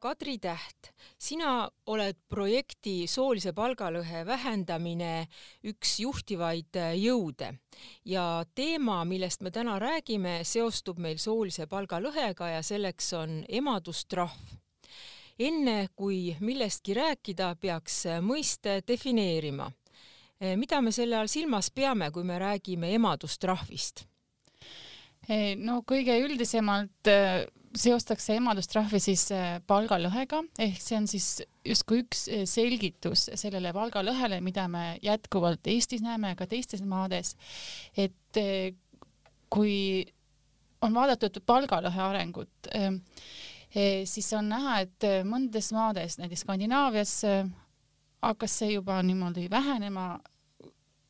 Kadri Täht, sina oled projekti Soolise palgalõhe vähendamine üks juhtivaid äh, jõude ja teema, millest me täna räägime, seostub meil soolise palgalõhega ja selleks on emadustrahv. enne kui millestki rääkida, peaks äh, mõiste defineerima. Äh, mida me selle all silmas peame, kui me räägime emadustrahvist? no kõige üldisemalt seostakse emadustrahvi siis äh, palgalõhega ehk see on siis justkui üks äh, selgitus sellele palgalõhele, mida me jätkuvalt Eestis näeme, ka teistes maades. et äh, kui on vaadatud palgalõhe arengut, siis on näha, et mõndades maades, näiteks Skandinaavias hakkas see juba niimoodi vähenema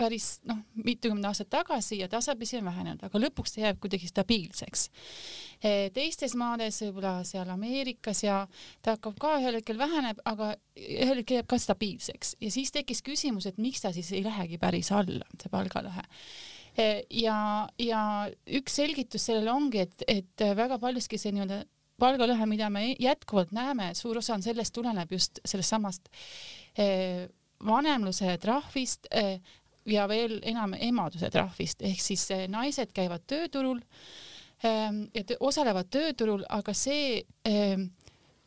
päris noh, mitukümmend aastat tagasi ja tasapisi on vähenenud, aga lõpuks ta jääb kuidagi stabiilseks. Eh, teistes maades, võib-olla seal Ameerikas ja ta hakkab ka ühel hetkel väheneb, aga ühel hetkel jääb ka stabiilseks ja siis tekkis küsimus, et miks ta siis ei lähegi päris alla, see palgalõhe eh, ja, ja üks selgitus sellele ongi, et, et väga paljuski see nii-öelda palgalõhe, mida me jätkuvalt näeme, suur osa on sellest tuleneb just sellest samast eh, vanemluse trahvist ja veel enam emaduse trahvist, ehk siis eh, naised käivad tööturul ähm, ja osalevad tööturul, aga see ähm,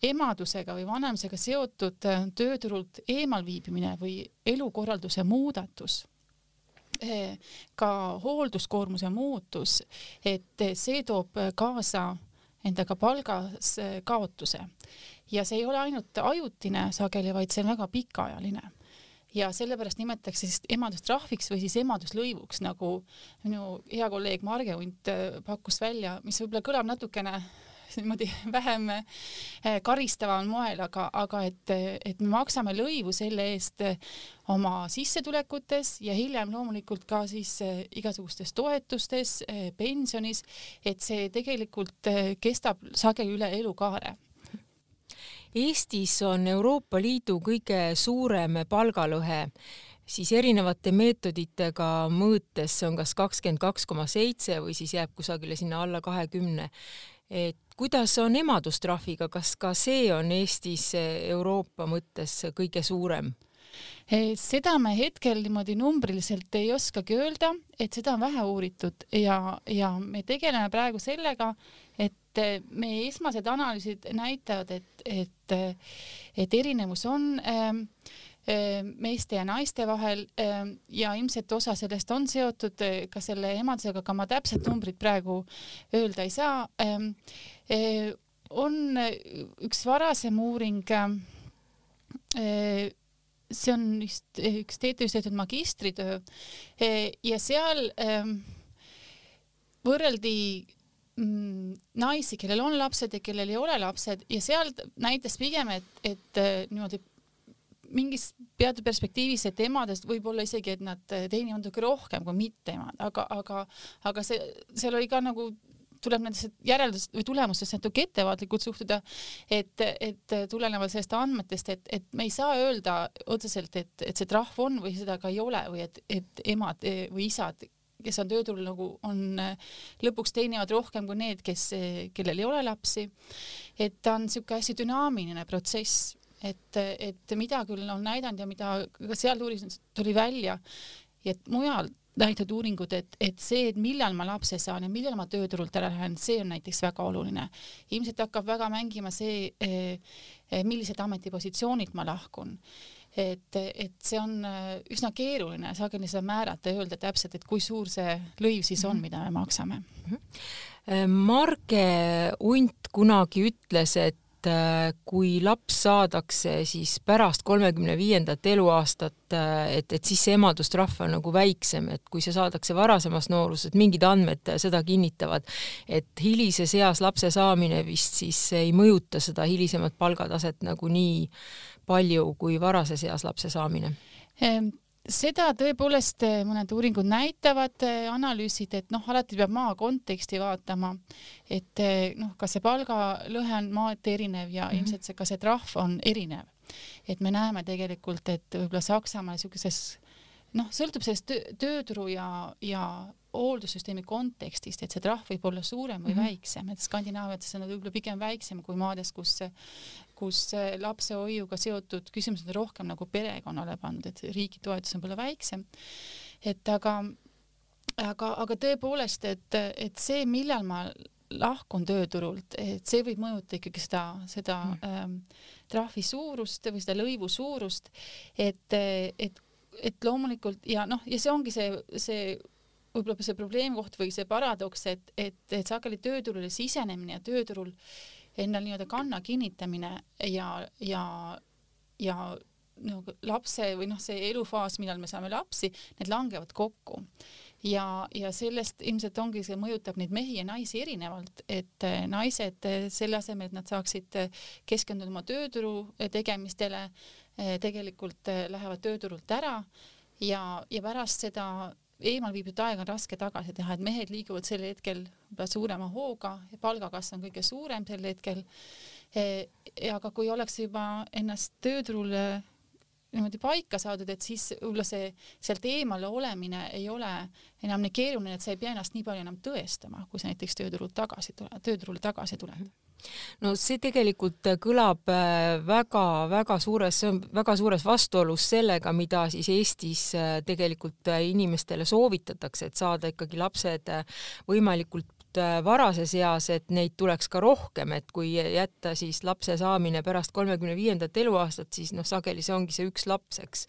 emadusega või vanemusega seotud äh, tööturult eemalviibimine või elukorralduse muudatus äh, ka hoolduskoormuse muutus, et see toob kaasa endaga palgas kaotuse. Ja see ei ole ainult ajutine sageli, vaid see on väga pikaajaline ja sellepärast nimetatakse siis emadustrahviks või siis emaduslõivuks, nagu minu hea kolleeg Marge Unt äh, pakkus välja, mis võib-olla kõlab natukene niimoodi vähem äh, karistaval moel, aga, aga et, et me maksame lõivu selle eest äh, oma sissetulekutes ja hiljem loomulikult ka siis igasugustes toetustes, pensionis, et see tegelikult kestab sageli üle elukaare Eestis on Euroopa Liidu kõige suurem palgalõhe, siis erinevate meetoditega mõõtes see on kas kakskümmend kaks koma seitse või siis jääb kusagile sinna alla kahekümne. et kuidas on emadustrahviga, kas ka see on Eestis Euroopa mõttes kõige suurem? Seda me hetkel niimoodi numbriliselt ei oskagi öelda, et seda on vähe uuritud ja, ja me tegeleme praegu sellega, et meie esmased analüüsid näitavad, et, et, et erinevus on ähm, meeste ja naiste vahel ähm, ja ilmselt osa sellest on seotud ka selle emadusega, aga ma täpset numbrit praegu öelda ei saa. Äh, on üks varasem uuring äh, see on vist üks TTÜ-s tehtud magistritöö. Ja seal võrreldi mm, naisi, kellel on lapsed ja kellel ei ole lapsed. Ja seal näitas pigem, et, et äh, niimoodi mingis teatud perspektiivis, et emadest võib-olla isegi, et nad teenivad natuke rohkem kui mitteemad, aga, aga, aga see, seal oli ka nagu tuleb nendesse järeldust või tulemustesse natuke ettevaatlikult suhtuda, et, et tulenevalt sellest andmetest, et, et me ei saa öelda otseselt, et, et see trahv on või seda ka ei ole või et, et emad või isad kes on tööturul nagu on lõpuks teenivad rohkem kui need, kes, kellel ei ole lapsi. et ta on niisugune hästi dünaamiline protsess, et, et mida küll on näidanud ja mida ka seal uuringus tuli välja, et mujal näitavad uuringud, et, et see, et millal ma lapse saan ja millal ma tööturult ära lähen, see on näiteks väga oluline. ilmselt hakkab väga mängima see, eh, eh, millised ametipositsioonilt ma lahkun et, et see on äh, üsna keeruline sageli seda määrata ja öelda täpselt, et kui suur see lõiv siis on, mhm. mida me maksame. Mhm. Marge Unt kunagi ütles, et äh, kui laps saadakse siis pärast kolmekümne viiendat eluaastat, äh, et, et siis see emadustrahv on nagu väiksem, et kui see saadakse varasemas nooruses, mingid andmed seda kinnitavad, et hilises eas lapse saamine vist siis ei mõjuta seda hilisemat palgataset nagu nii palju kui varases eas lapse saamine? Seda tõepoolest eh, mõned uuringud näitavad, eh, analüüsid, et noh, alati peab maa konteksti vaatama, et eh, noh, kas see palgalõhe on maati erinev ja mm -hmm. ilmselt see, ka see trahv on erinev. et me näeme tegelikult, et võib-olla Saksamaal niisuguses noh, sõltub sellest töö, tööturu ja, ja hooldussüsteemi kontekstist, et see trahv võib olla suurem või mm -hmm. väiksem, et Skandinaaviates on nad võib-olla pigem väiksem kui maades, kus kus lapsehoiuga seotud küsimused on rohkem nagu perekonnale pandud, et riigi toetus on võib-olla väiksem. et aga, aga, aga tõepoolest, et, et see, millal ma lahkun tööturult, et see võib mõjutada ikkagi seda, seda mm. ähm, trahvi suurust või seda lõivu suurust, et, et, et loomulikult ja noh, ja see ongi see, see võib-olla see probleemkoht või see paradoks, et, et, et sageli tööturule sisenemine ja tööturul endal nii-öelda kanna kinnitamine ja, ja, ja nagu lapse või noh, see elufaas, millal me saame lapsi, need langevad kokku. Ja, ja sellest ilmselt ongi, see mõjutab neid mehi ja naisi erinevalt, et eh, naised eh, selle asemel, et nad saaksid eh, keskenduda oma tööturu tegemistele, tegelikult lähevad tööturult ära ja, ja pärast seda eemal viibitud aega on raske tagasi teha, et mehed liiguvad sel hetkel võib-olla suurema hooga palgakasv on kõige suurem sel hetkel. aga kui oleks juba ennast tööturul niimoodi paika saadud, et siis võib-olla see sealt eemale olemine ei ole enam nii keeruline, et sa ei pea ennast nii palju enam tõestama, kui sa näiteks tööturult tagasi tule, tööturule tagasi tuled. No see tegelikult kõlab väga-väga äh, suures, see on väga suures vastuolus sellega, mida siis Eestis äh, tegelikult äh, inimestele soovitatakse, et saada ikkagi lapsed võimalikult Äh, varases eas, et neid tuleks ka rohkem, et kui jätta siis lapse saamine pärast kolmekümne viiendat eluaastat, siis noh, sageli see ongi see üks laps, eks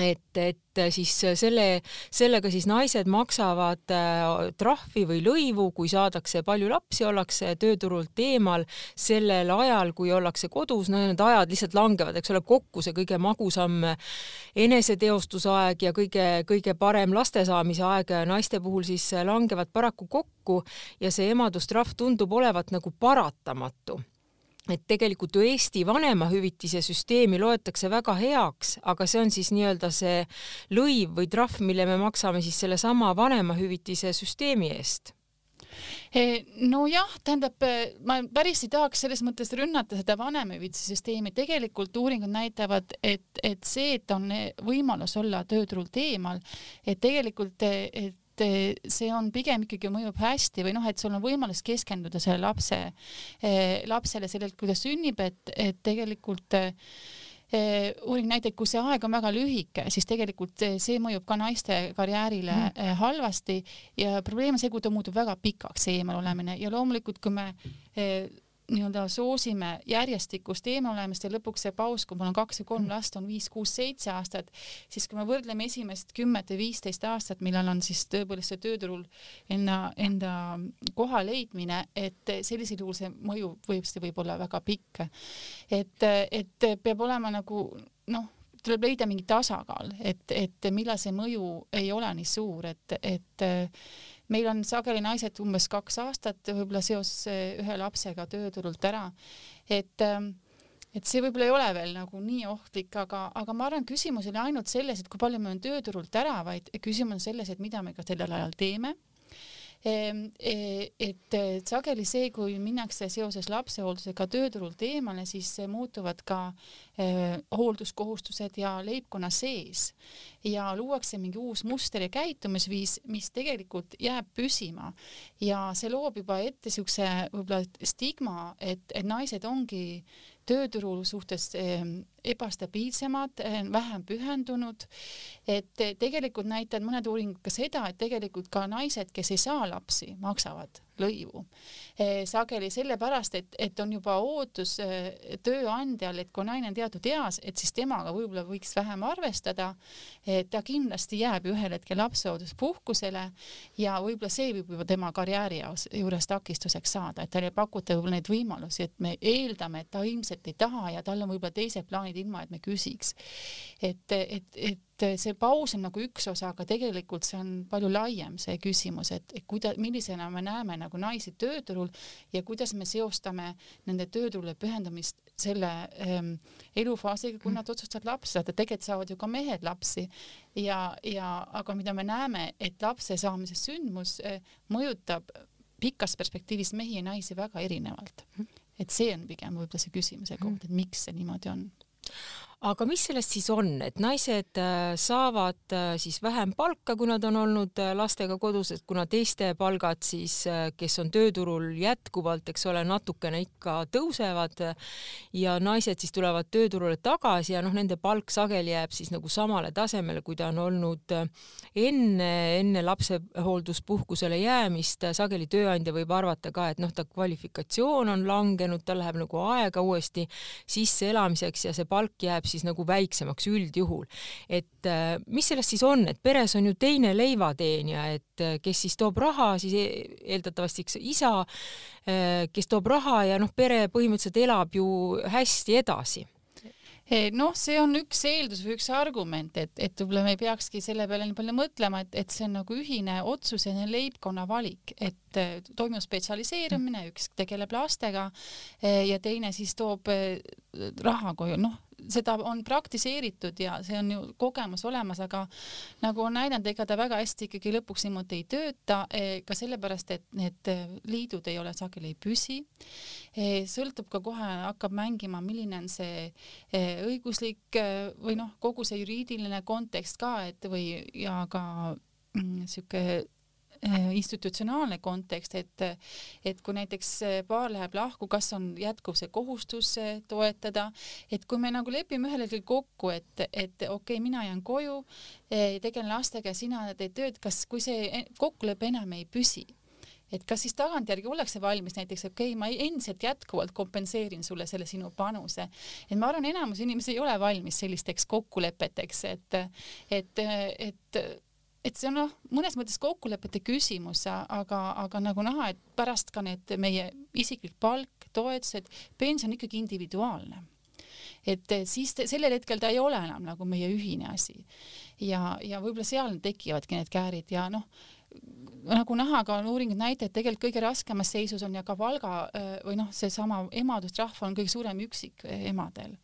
et, et siis selle, sellega siis naised maksavad äh, trahvi või lõivu, kui saadakse palju lapsi, ollakse tööturult eemal sellel ajal, kui ollakse kodus, no need ajad lihtsalt langevad, eks ole, kokku see kõige magusam eneseteostusaeg ja kõige-kõige parem laste saamise aeg. Naiste puhul siis langevad paraku kokku ja see emadustrahv tundub olevat nagu paratamatu et tegelikult ju Eesti vanemahüvitise süsteemi loetakse väga heaks, aga see on siis nii-öelda see lõiv või trahv, mille me maksame siis sellesama vanemahüvitise süsteemi eest. Nojah, tähendab, ma päris ei tahaks selles mõttes rünnata seda vanemahüvitise süsteemi, tegelikult uuringud näitavad, et, et see, et on võimalus olla tööturult eemal, et tegelikult, et et see on pigem ikkagi mõjub hästi või noh, et sul on võimalus keskenduda selle lapse, eh, lapsele sellelt, kui ta sünnib, et, et tegelikult eh, uuring näitab, kui see aeg on väga lühike, siis tegelikult see mõjub ka naiste karjäärile mm. halvasti ja probleem on see, kui ta muutub väga pikaks, see eemal olemine ja loomulikult, kui me nii-öelda soosime järjestikust eemalolемist ja lõpuks see paus, kui mul on kaks või kolm mm. last, on viis, kuus, seitse aastat, siis kui me võrdleme esimest kümmet või viisteist aastat, millal on siis tõepoolest see tööturul enda, enda koha leidmine, et sellisel juhul see mõju võib, see võib olla väga pikk. et, et peab olema nagu noh, tuleb leida mingi tasakaal, et, et millal see mõju ei ole nii suur, et, et meil on sageli naised umbes kaks aastat võib-olla seoses eh, ühe lapsega tööturult ära, et ähm, et see võib-olla ei ole veel nagu nii ohtlik, aga, aga ma arvan, küsimus ei ole ainult selles, et kui palju me oleme tööturult ära, vaid küsimus on selles, et mida me ka sellel ajal teeme et sageli see, kui minnakse seoses lapsehooldusega tööturult eemale, siis muutuvad ka e, hoolduskohustused ja leibkonna sees. Ja luuakse mingi uus muster ja käitumisviis, mis tegelikult jääb püsima. Ja see loob juba ette siukse võib-olla stigma, et, et naised ongi tööturu suhtes ehm, ebastabiilsemad, ehm, vähem pühendunud, et tegelikult näitavad mõned uuringud ka seda, et tegelikult ka naised, kes ei saa lapsi, maksavad lõivu. Eh, sageli sellepärast, et, et on juba ootus eh, tööandjal, et kui naine on teatud eas, et siis temaga võib-olla võiks vähem arvestada. ta kindlasti jääb ühel hetkel lapsehoolduspuhkusele ja võib-olla see võib juba tema karjääri juures takistuseks saada, et talle ei pakuta võib-olla neid võimalusi, et me eeldame, et ta ilmselt ei taha ja tal on võib-olla teised plaanid, ilma et me küsiks. et, et, et et see paus on nagu üks osa, aga tegelikult see on palju laiem, see küsimus, et, et kuida-, millisena me näeme nagu naisi tööturul ja kuidas me seostame nende tööturule pühendumist selle ähm, elufaasiga, kui nad otsustavad lapsi saada, tegelikult saavad ju ka mehed lapsi. Ja, ja aga mida me näeme, et lapse saamise sündmus äh, mõjutab pikas perspektiivis mehi ja naisi väga erinevalt. et see on pigem võib-olla see küsimuse koht, et miks see niimoodi on aga mis sellest siis on, et naised äh, saavad äh, siis vähem palka, kui nad on olnud äh, lastega kodus, et kuna teiste palgad siis, kes on tööturul jätkuvalt, eks ole, natukene ikka tõusevad ja naised siis tulevad tööturule tagasi ja noh, nende palk sageli jääb siis nagu samale tasemele, kui ta on olnud enne, enne lapsehoolduspuhkusele jäämist. sageli tööandja võib arvata ka, et noh, ta kvalifikatsioon on langenud, tal läheb nagu aega uuesti sisseelamiseks ja see palk jääb siis nagu väiksemaks üldjuhul. et äh, mis sellest siis on, et peres on ju teine leivateenija, et äh, kes siis toob raha, siis e-, eeldatavasti eks isa, äh, kes toob raha ja noh, pere põhimõtteliselt elab ju hästi edasi. Noh, see on üks eeldus või üks argument, et, et võib-olla me ei peakski selle peale nii palju mõtlema, et, et see on nagu ühine otsus ja leibkonna valik, et toimub spetsialiseerumine, üks tegeleb lastega ja teine siis toob raha koju, noh seda on praktiseeritud ja see on ju kogemus olemas, aga nagu on näidanud, ega ta väga hästi ikkagi lõpuks niimoodi ei tööta, eh, ka sellepärast, et need liidud ei ole sageli ei püsi. Eh, sõltub ka kohe, hakkab mängima, milline on see eh, õiguslik või noh, kogu see juriidiline kontekst ka, et või ja ka niisugune mm, institutsionaalne kontekst, et, et kui näiteks paar läheb lahku, kas on jätkuv see kohustus toetada, et kui me nagu lepime ühel hetkel kokku, et, et okei okay,, mina jään koju, eh, tegelen lastega sina teed tööd, kas, kui see kokkulepe enam ei püsi et kas siis tagantjärgi ollakse valmis näiteks, okei okay,, ma endiselt jätkuvalt kompenseerin sulle selle sinu panuse, et ma arvan, enamus inimesi ei ole valmis sellisteks kokkulepeteks, et, et, et et see on noh, mõnes mõttes kokkulepete küsimus, aga, aga nagu näha, et pärast ka need meie isiklik palk, toetused, pension ikkagi individuaalne. et siis te, sellel hetkel ta ei ole enam nagu meie ühine asi ja, ja võib-olla seal tekivadki need käärid ja noh, nagu näha ka on uuringud näitavad, tegelikult kõige raskemas seisus on ja ka palga või noh, seesama emadustrahv on kõige suurem üksik emadel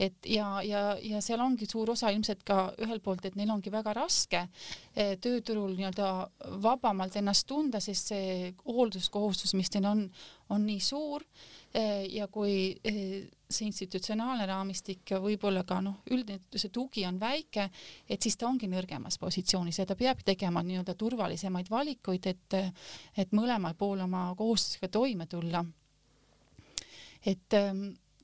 et ja, ja, ja seal ongi suur osa ilmselt ka ühelt poolt, et neil ongi väga raske eh, tööturul nii-öelda vabamalt ennast tunda, sest see hoolduskohustus, mis neil on, on nii suur eh, ja kui eh, see institutsionaalne raamistik ja võib-olla ka noh, üldine see tugi on väike, et siis ta ongi nõrgemas positsioonis ja ta peab tegema nii-öelda turvalisemaid valikuid, et, et mõlemal pool oma kohustusega toime tulla. et,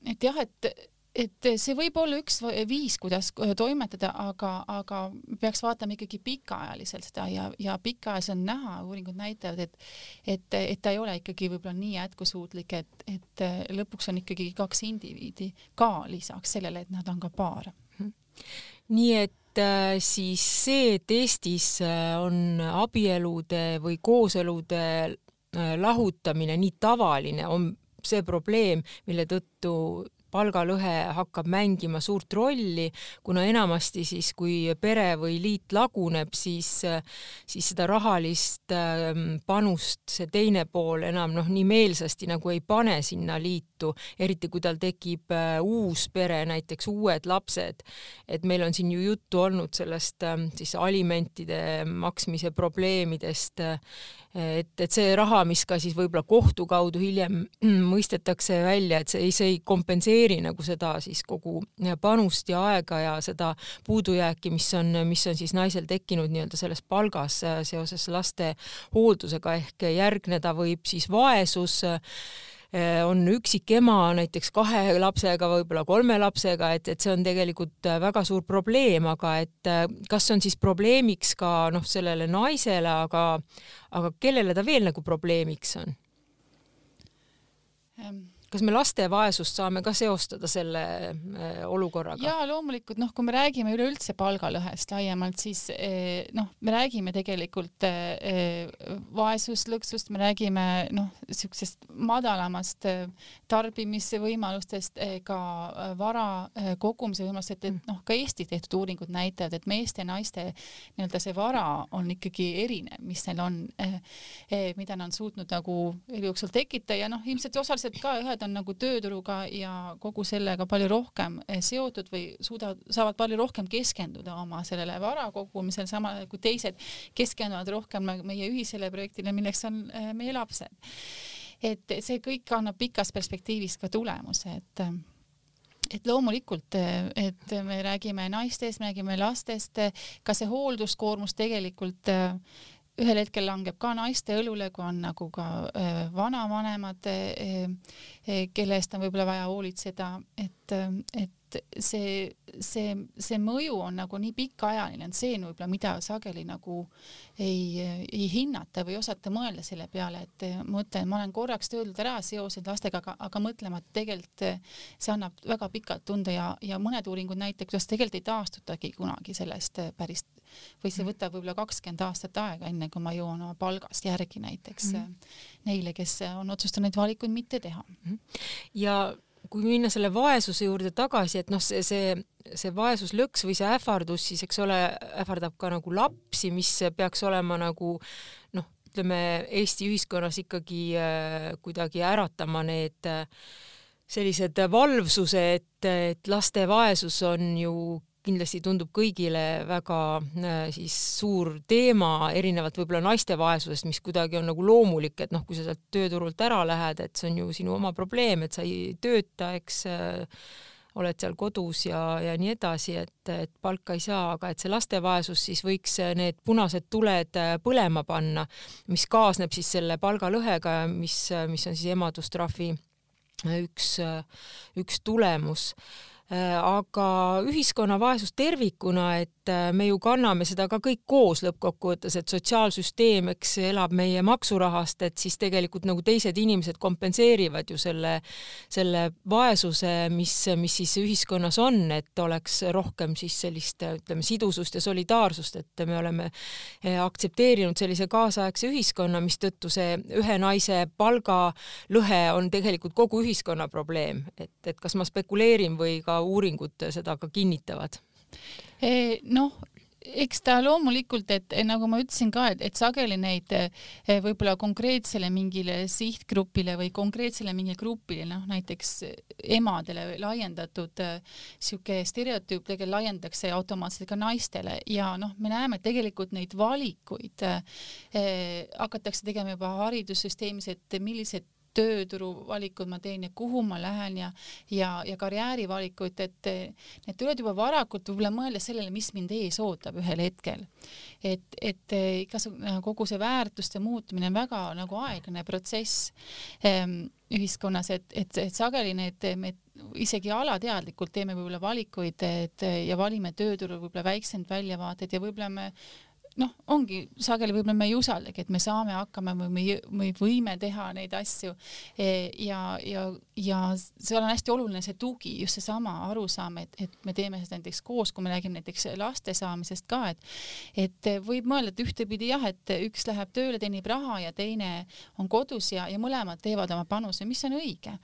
et jah, et et see võib olla üks viis, kuidas toimetada, aga, aga peaks vaatama ikkagi pikaajaliselt seda ja, ja pikaajaliselt on näha, uuringud näitavad, et, et, et ta ei ole ikkagi võib-olla nii jätkusuutlik, et, et lõpuks on ikkagi kaks indiviidi ka lisaks sellele, et nad on ka paar. nii et äh, siis see, et Eestis äh, on abielude või kooselude äh, lahutamine nii tavaline, on see probleem, mille tõttu palgalõhe hakkab mängima suurt rolli, kuna enamasti siis, kui pere või liit laguneb, siis, siis seda rahalist ähm, panust see teine pool enam noh, nii meelsasti nagu ei pane sinna liitu, eriti kui tal tekib äh, uus pere, näiteks uued lapsed. et meil on siin ju juttu olnud sellest ähm, siis alimentide maksmise probleemidest et, et see raha, mis ka siis võib-olla kohtu kaudu hiljem mõistetakse välja, et see, see ei kompenseeri nagu seda siis kogu panust ja aega ja seda puudujääki, mis on, mis on siis naisel tekkinud nii-öelda selles palgas seoses laste hooldusega ehk järgneda võib siis vaesus Äh, on üksik ema näiteks kahe lapsega, võib-olla kolme lapsega, et, et see on tegelikult äh, väga suur probleem, aga et äh, kas on siis probleemiks ka noh, sellele naisele, aga, aga kellele ta veel nagu probleemiks on? Kas me laste vaesust saame ka seostada selle äh, olukorraga? jaa, loomulikult noh, kui me räägime üleüldse palgalõhest laiemalt, siis eh, noh, me räägime tegelikult eh, vaesuslõksust, me räägime noh, niisugusest madalamast eh, tarbimise võimalustest, ka vara kogumise võimalustest, et, et noh, ka Eesti tehtud uuringud näitavad, et meeste ja naiste nii-öelda see vara on ikkagi erinev, mis neil on, mida nad on suutnud nagu elu jooksul tekitada ja noh, ilmselt osaliselt ka ühed on nagu tööturuga ja kogu sellega palju rohkem eh, seotud või suudavad, saavad palju rohkem keskenduda oma sellele vara kogumisele, samal ajal kui teised keskenduvad rohkem meie ühisele projektile, milleks on eh, meie lapsed. et see kõik annab pikas perspektiivis ka tulemuse, et et loomulikult, et me räägime naistest, me räägime lastest, ka see hoolduskoormus tegelikult ühel hetkel langeb ka naiste õlule, kui on nagu ka äh, vanavanemad äh,, äh, kelle eest on võib-olla vaja hoolitseda, et, et see, see, see mõju on nagu nii pikaajaline, et see on võib-olla, mida sageli nagu ei, ei hinnata või osata mõelda selle peale, et mõtlen, ma olen korraks töölt ära seoses lastega, aga, aga mõtlema, et tegelikult see annab väga pikalt tunda ja, ja mõned uuringud näitavad, kuidas tegelikult ei taastutagi kunagi sellest päris või see võtab võib-olla kakskümmend aastat aega, enne kui ma jõuan oma palgast järgi näiteks mm -hmm. neile, kes on otsustanud neid valikuid mitte teha. Mhm. ja kui minna selle vaesuse juurde tagasi, et noh, see, see, see vaesuslõks või see ähvardus siis, eks ole, ähvardab ka nagu lapsi, mis peaks olema nagu noh, ütleme Eesti ühiskonnas ikkagi äh, kuidagi äratama need äh, sellised valvsuse, et, et laste vaesus on ju kindlasti tundub kõigile väga äh, siis suur teema, erinevalt võib-olla naiste vaesusest, mis kuidagi on nagu loomulik, et noh, kui sa sealt tööturult ära lähed, et see on ju sinu oma probleem, et sa ei tööta, eks äh, oled seal kodus ja, ja nii edasi, et, et palka ei saa, aga et see laste vaesus siis võiks need punased tuled äh, põlema panna, mis kaasneb siis selle palgalõhega, mis, mis on siis emadustrahvi üks, üks tulemus. Äh, aga ühiskonna vaesus tervikuna, et äh, me ju kanname seda ka kõik koos lõppkokkuvõttes, et sotsiaalsüsteem, eks elab meie maksurahast, et siis tegelikult nagu teised inimesed kompenseerivad ju selle, selle vaesuse, mis, mis siis ühiskonnas on, et oleks rohkem siis sellist, ütleme, sidusust ja solidaarsust, et me oleme äh, aktsepteerinud sellise kaasaegse ühiskonna, mistõttu see ühe naise palgalõhe on tegelikult kogu ühiskonna probleem, et, et kas ma spekuleerin või ka uuringud seda ka kinnitavad? Noh, eks ta loomulikult, et nagu ma ütlesin ka, et, et sageli neid eh, võib-olla konkreetsele mingile sihtgrupile või konkreetsele mingile grupile, noh näiteks emadele laiendatud eh, sihuke stereotüüp tegelikult laiendatakse automaatselt ka naistele ja noh, me näeme, tegelikult neid valikuid eh, hakatakse tegema juba haridussüsteemis, et millised tööturuvalikud ma teen ja kuhu ma lähen ja, ja, ja karjäärivalikuid, et need tulevad juba varakult võib-olla mõelda sellele, mis mind ees ootab ühel hetkel. et, et igasugune kogu see väärtuste muutumine on väga nagu aeglane protsess ähm, ühiskonnas, et, et, et sageli need, me isegi alateadlikult teeme võib-olla valikuid, et ja valime tööturul võib-olla väiksemaid väljavaateid ja võib-olla me noh, ongi sageli võib-olla me ei usaldagi, et me saame hakkama või me, me võime teha neid asju e, ja, ja, ja seal on hästi oluline see tugi, just seesama arusaam, et, et me teeme seda näiteks koos, kui me räägime näiteks laste saamisest ka, et et võib mõelda, et ühtepidi jah, et üks läheb tööle, teenib raha ja teine on kodus ja, ja mõlemad teevad oma panuse, mis on õige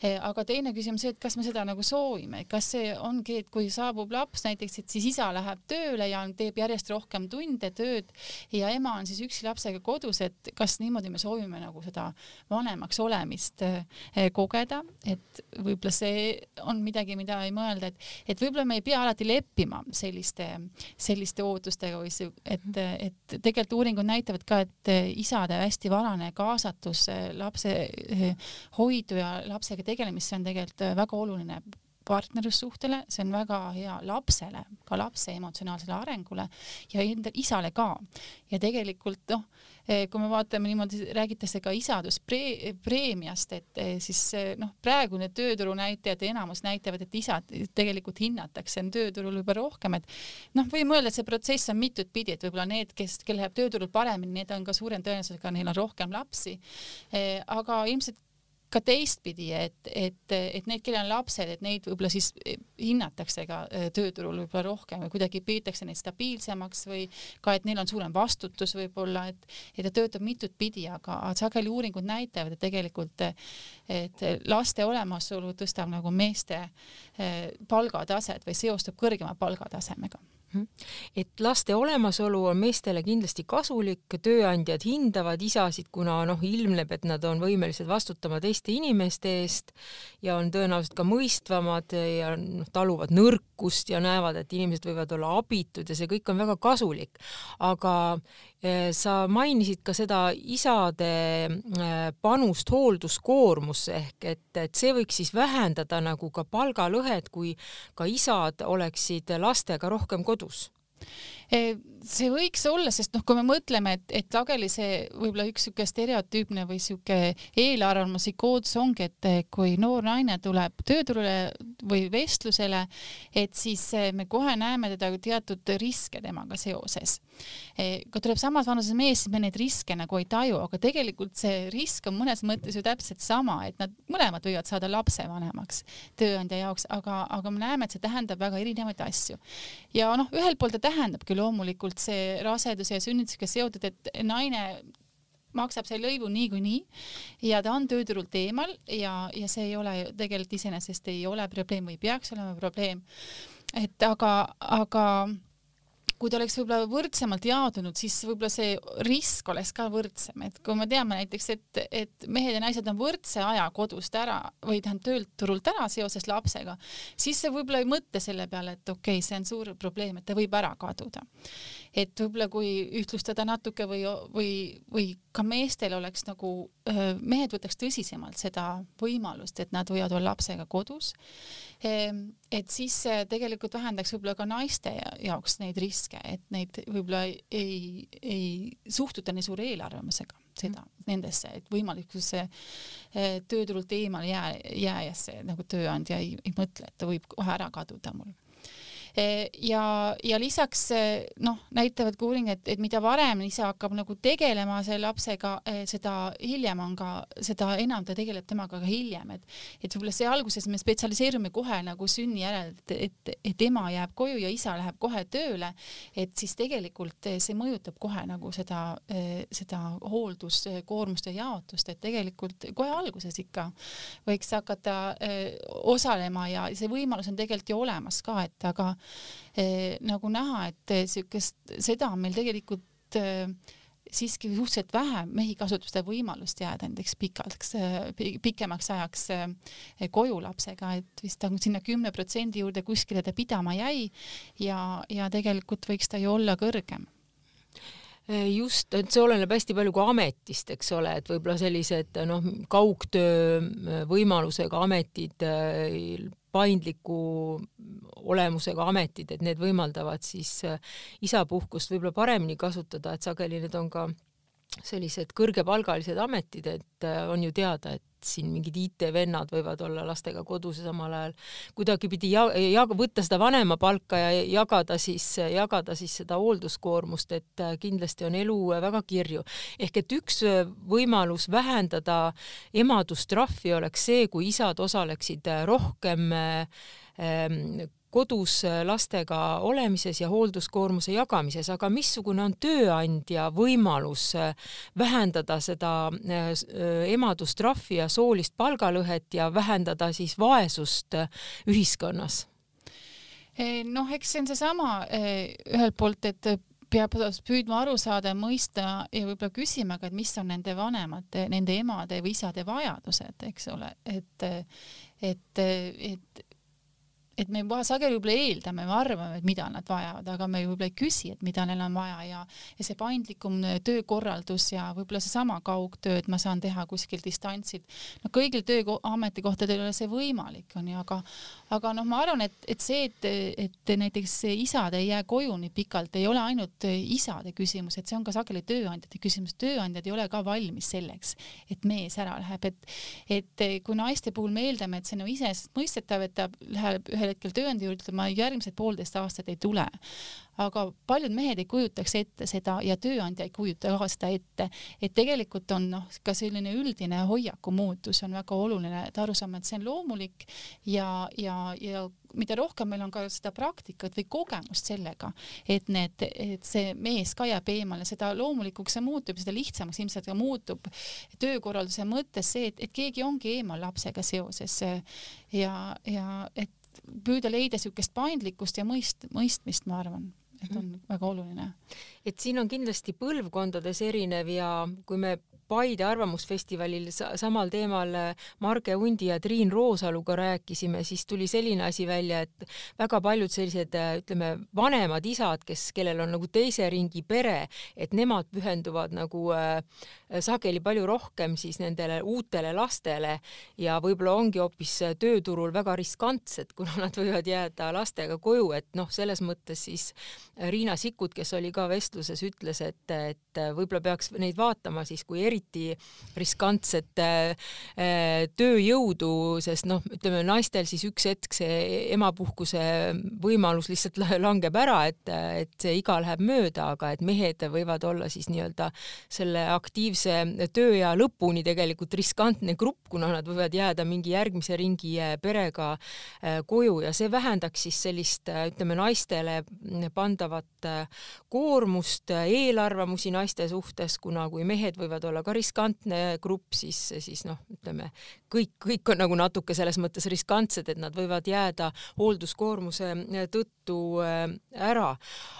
e,. aga teine küsimus see, et kas me seda nagu soovime, kas see ongi, et kui saabub laps näiteks, et siis isa läheb tööle ja teeb järjest rohkem tunde, tööd ja ema on siis üksi lapsega kodus, et kas niimoodi me soovime nagu seda vanemaks olemist eh, kogeda, et võib-olla see on midagi, mida ei mõelda, et, et võib-olla me ei pea alati leppima selliste, selliste ootustega või see, et, et tegelikult uuringud näitavad ka, et isade hästi varane kaasatus lapse eh, hoidu ja lapsega tegelemisse on tegelikult väga oluline partnerlussuhtele, see on väga hea lapsele, ka lapse emotsionaalsele arengule ja enda isale ka. ja tegelikult noh, eh, kui me vaatame niimoodi, räägitakse ka isaduspreemiast, et eh, siis eh, noh, praegu need tööturu näitajad, enamus näitavad, et isad tegelikult hinnatakse tööturul juba rohkem, et noh, võime öelda, et see protsess on mitut pidi, et võib-olla need, kes, kel läheb tööturul paremini, need on ka suurem tõenäosusega, neil on rohkem lapsi. aga ilmselt ka teistpidi, et, et, et need, kellel on lapsed, et neid võib-olla siis hinnatakse ka äh, tööturul võib-olla rohkem või kuidagi peetakse neid stabiilsemaks või ka, et neil on suurem vastutus võib-olla, et, et ta töötab mitut pidi, aga sageli uuringud näitavad, et tegelikult, et laste olemasolu tõstab nagu meeste äh, palgataset või seostub kõrgema palgatasemega. Et laste olemasolu on meestele kindlasti kasulik, tööandjad hindavad isasid, kuna noh, ilmneb, et nad on võimelised vastutama teiste inimeste eest ja on tõenäoliselt ka mõistvamad ja noh, taluvad nõrkust ja näevad, et inimesed võivad olla abitud ja see kõik on väga kasulik. aga sa mainisid ka seda isade panust hoolduskoormusse ehk et, et see võiks siis vähendada nagu ka palgalõhet, kui ka isad oleksid lastega rohkem kodus see võiks olla, sest noh, kui me mõtleme, et, et sageli see võib-olla üks niisugune stereotüüpne või niisugune eelarvamusi koodus ongi, et kui noor naine tuleb tööturule või vestlusele, et siis me kohe näeme teda teatud riske temaga seoses. kui tuleb samas vanuses mees, siis me neid riske nagu ei taju, aga tegelikult see risk on mõnes mõttes ju täpselt sama, et nad mõlemad võivad saada lapsevanemaks tööandja jaoks, aga, aga me näeme, et see tähendab väga erinevaid asju. ja noh, ühelt poolt ta tähendabki loomulikult see raseduse ja sünnitusega seotud, et naine maksab selle lõivu niikuinii ja ta on tööturult eemal ja, ja see ei ole tegelikult iseenesest ei ole probleem või peaks olema probleem. et aga, aga kui ta oleks võib-olla võrdsemalt jaotunud, siis võib-olla see risk oleks ka võrdsem, et kui me teame näiteks, et, et mehed ja naised on võrdse aja kodust ära või tähendab töölt turult ära seoses lapsega, siis sa võib-olla ei mõtle selle peale, et okei okay,, see on suur probleem, et ta võib ära kaduda. et võib-olla kui ühtlustada natuke või, või, või ka meestel oleks nagu, mehed võtaks tõsisemalt seda võimalust, et nad võivad olla lapsega kodus et siis see tegelikult vähendaks võib-olla ka naiste jaoks neid riske, et neid võib-olla ei, ei suhtuta nii suure eelarvamusega seda mm., nendesse, et võimalikusse eh, tööturult eemale jää, jääjasse nagu tööandja ei, ei mõtle, et ta võib kohe ära kaduda mul ja, ja lisaks eh, noh, näitavad ka uuringud, et, mida varem isa hakkab nagu tegelema selle lapsega, eh, seda hiljem on ka, seda enam ta tegeleb temaga ka hiljem, et et võib-olla see alguses me spetsialiseerume kohe nagu sünni järel, et, et, et ema jääb koju ja isa läheb kohe tööle, et siis tegelikult see mõjutab kohe nagu seda, seda hoolduskoormuste jaotust, et tegelikult kohe alguses ikka võiks hakata osalema ja see võimalus on tegelikult ju olemas ka, et aga eh, nagu näha, et niisugust, seda on meil tegelikult eh, siiski suhteliselt vähe mehi kasutab seda võimalust jääda näiteks pikaks, pikemaks ajaks koju lapsega, et vist ta sinna kümne protsendi juurde kuskile ta pidama jäi ja, ja tegelikult võiks ta ju olla kõrgem. Just, et see oleneb hästi palju ka ametist, eks ole, et võib-olla sellised noh, kaugtöö võimalusega ametid paindliku olemusega ametid, et need võimaldavad siis äh, isapuhkust võib-olla paremini kasutada, et sageli need on ka sellised kõrgepalgalised ametid, et äh, on ju teada, et siin mingid IT-vennad võivad olla lastega kodus ja samal ajal kuidagipidi ja, ja võtta seda vanemapalka ja jagada siis, jagada siis seda hoolduskoormust, et äh, kindlasti on elu väga kirju. ehk et üks võimalus vähendada emadustrahvi oleks see, kui isad osaleksid rohkem ähm, kodus äh, lastega olemises ja hoolduskoormuse jagamises, aga missugune on tööandja võimalus äh, vähendada seda äh, emadustrahvi ja soolist palgalõhet ja vähendada siis vaesust ühiskonnas? noh, eks see on seesama ühelt poolt, et peab püüdma aru saada ja mõista ja võib-olla küsima ka, et mis on nende vanemate, nende emade või isade vajadused, eks ole, et, et, et et me sageli võib-olla eeldame, me arvame, et mida nad vajavad, aga me võib-olla ei küsi, et mida neil on vaja ja, ja see paindlikum töökorraldus ja võib-olla seesama kaugtöö, et ma saan teha kuskil distantsilt. no kõigil tööametikohtadel ei ole see võimalik, onju, aga, aga noh, ma arvan, et, et see, et, et näiteks isad ei jää koju nii pikalt, ei ole ainult isade küsimus, et see on ka sageli tööandjate küsimus. tööandjad ei ole ka valmis selleks, et mees ära läheb, et, et kui naiste puhul me eeldame, et see on iseenesestmõistetav, et ta läheb ühel hetkel tööandja juurde ütlema, järgmised poolteist aastat ei tule. Aga paljud mehed ei kujutaks ette seda ja tööandja ei kujuta ka seda ette, et tegelikult on noh, ka selline üldine hoiaku muutus on väga oluline, et aru saama, et see on loomulik ja, ja, ja mida rohkem meil on ka seda praktikat või kogemust sellega, et need, et see mees ka jääb eemale, seda loomulikuks see muutub, seda lihtsamaks ilmselt ka muutub töökorralduse mõttes see, et, et keegi ongi eemal lapsega seoses ja, ja et püüda leida niisugust paindlikkust ja mõist-, mõistmist, ma arvan et on väga oluline. et siin on kindlasti põlvkondades erinev ja kui me Paide Arvamusfestivalil samal teemal Marge Undi ja Triin Roosaluga rääkisime, siis tuli selline asi välja, et väga paljud sellised ütleme, vanemad isad, kes, kellel on nagu teise ringi pere, et nemad pühenduvad nagu äh, sageli palju rohkem siis nendele uutele lastele ja võib-olla ongi hoopis tööturul väga riskantsed, kuna nad võivad jääda lastega koju, et noh, selles mõttes siis Riina Sikkut, kes oli ka vestluses, ütles, et, et võib-olla peaks neid vaatama siis kui eriti riskantset äh, tööjõudu, sest noh, ütleme naistel siis üks hetk see emapuhkuse võimalus lihtsalt langeb ära, et, et see iga läheb mööda, aga et mehed võivad olla siis nii-öelda selle aktiivse tööea lõpuni tegelikult riskantne grupp, kuna nad võivad jääda mingi järgmise ringi äh, perega äh, koju. Ja see vähendaks siis sellist, ütleme, naistele pandavat koormust, eelarvamusi naiste suhtes, kuna kui mehed võivad olla ka riskantne grupp, siis, siis noh, ütleme kõik, kõik on nagu natuke selles mõttes riskantsed, et nad võivad jääda hoolduskoormuse tõttu ära.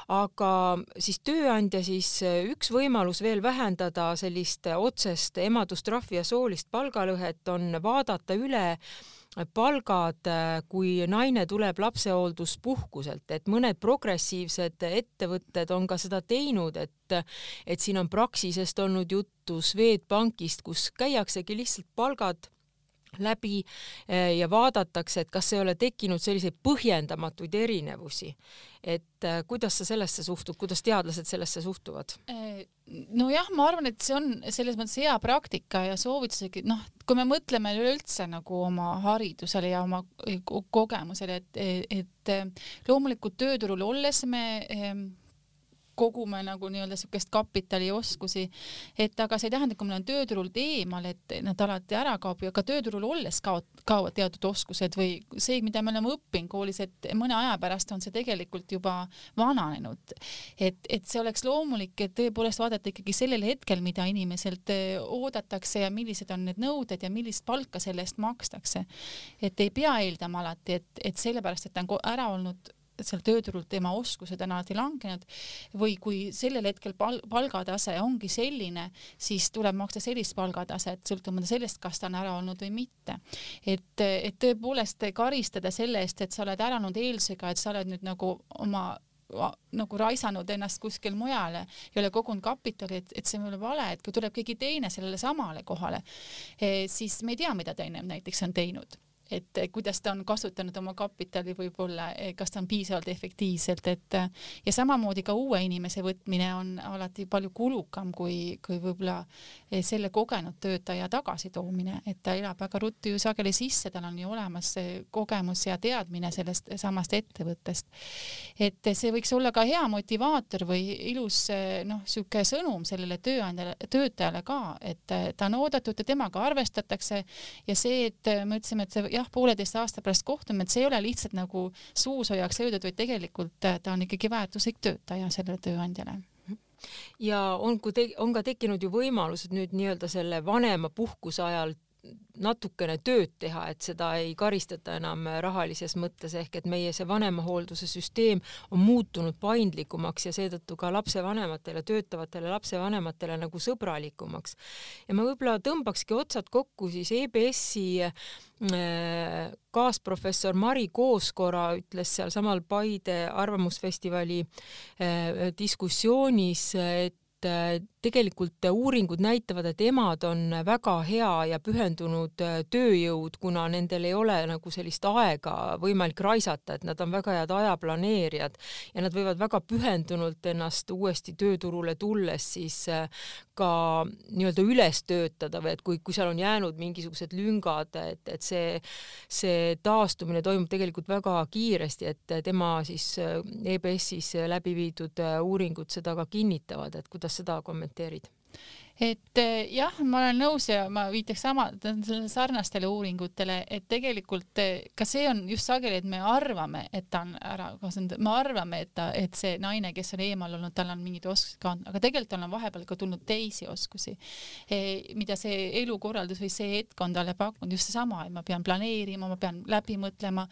aga siis tööandja siis üks võimalus veel vähendada sellist otsest emadustrahvi ja soolist palgalõhet on vaadata üle palgad, kui naine tuleb lapsehoolduspuhkuselt, et mõned progressiivsed ettevõtted on ka seda teinud, et, et siin on Praxisest olnud juttu, Swedbankist, kus käiaksegi lihtsalt palgad läbi eh, ja vaadatakse, et kas ei ole tekkinud selliseid põhjendamatuid erinevusi. et eh, kuidas sa sellesse suhtud, kuidas teadlased sellesse suhtuvad? Eh, nojah, ma arvan, et see on selles mõttes hea praktika ja soovitusegi, noh, kui me mõtleme üleüldse nagu oma haridusele ja oma kogemusele, et, et loomulikult tööturul olles me kogume nagu nii-öelda niisugust kapitali ja oskusi, et aga see ei tähenda, kui me oleme tööturult eemal, et nad alati ära kaob ja ka tööturul olles kaovad, kaovad teatud oskused või see, mida me oleme õppinud koolis, et mõne aja pärast on see tegelikult juba vananenud. et, et see oleks loomulik, et tõepoolest vaadata ikkagi sellel hetkel, mida inimeselt eh, oodatakse ja millised on need nõuded ja millist palka selle eest makstakse. et ei pea eeldama alati, et, et sellepärast, et ta on ära olnud seal tööturul tema oskused on alati langenud või kui sellel hetkel pal palgatase ongi selline, siis tuleb maksta sellist palgataset, sõltumata sellest, kas ta on ära olnud või mitte. et, et tõepoolest karistada selle eest, et sa oled ära olnud eelisega, et sa oled nüüd nagu oma nagu raisanud ennast kuskil mujale, ei ole kogunud kapitali, et, et see ei ole vale, et kui tuleb keegi teine sellele samale kohale, eh, siis me ei tea, mida teine näiteks on teinud et eh, kuidas ta on kasutanud oma kapitali võib-olla, eh, kas ta on piisavalt efektiivselt, et eh, ja samamoodi ka uue inimese võtmine on alati palju kulukam kui, kui võib-olla selle kogenud töötaja tagasitoomine, et ta elab väga ruttu ju sageli sisse, tal on ju olemas see kogemus ja teadmine sellest samast ettevõttest. et see võiks olla ka hea motivaator või ilus noh, niisugune sõnum sellele tööandjale, töötajale ka, et ta on oodatud ja temaga arvestatakse ja see, et me ütlesime, et see jah, jah, pooleteist aasta pärast kohtume, et see ei ole lihtsalt nagu suusoojaks öeldud, vaid tegelikult äh, ta on ikkagi väärtuslik töötaja sellele tööandjale. Ja on, kui te, on ka tekkinud ju võimalused nüüd nii-öelda selle vanemapuhkuse ajal natukene tööd teha, et seda ei karistata enam rahalises mõttes, ehk et meie see vanemahoolduse süsteem on muutunud paindlikumaks ja seetõttu ka lapsevanematele, töötavatele lapsevanematele nagu sõbralikumaks. ja ma võib-olla tõmbakski otsad kokku siis EBS-i äh, kaasprofessor Mari Kooskora ütles sealsamal Paide arvamusfestivali äh, diskussioonis, et et tegelikult uuringud näitavad, et emad on väga hea ja pühendunud äh, tööjõud, kuna nendel ei ole nagu sellist aega võimalik raisata, et nad on väga head ajaplaneerijad ja nad võivad väga pühendunult ennast uuesti tööturule tulles siis äh, ka nii-öelda üles töötada või et kui, kui seal on jäänud mingisugused lüngad, et, et see, see taastumine toimub tegelikult väga kiiresti, et tema siis äh, EBS-is läbi viidud uuringud seda ka kinnitavad, et kuidas seda kommenteerida kommenteerid? Et eh, jah, ma olen nõus ja ma viitaks sama sarnastele uuringutele, et tegelikult eh, ka see on just sageli, et me arvame, et ta on ära kasvanud, me arvame, et ta, et see naine, kes on eemal olnud, tal on mingid oskused ka olnud, aga tegelikult tal on vahepeal ka tulnud teisi oskusi, eh, mida see elukorraldus või see hetk on talle pakkunud, just seesama, et ma pean planeerima, ma pean läbi mõtlema,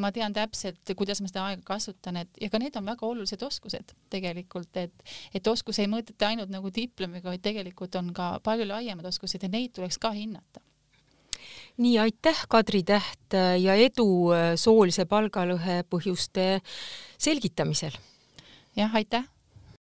ma tean täpselt, kuidas ma seda aega kasutan, et ja ka need on väga olulised oskused tegelikult, et, et oskus ei mõõdeta ainult nagu diplomiga, vaid tegelikult tegelikult on ka palju laiemad oskused ja neid tuleks ka hinnata nii, aitäh, Kadri Täht ja edu soolise palgalõhe põhjuste selgitamisel! jah, aitäh!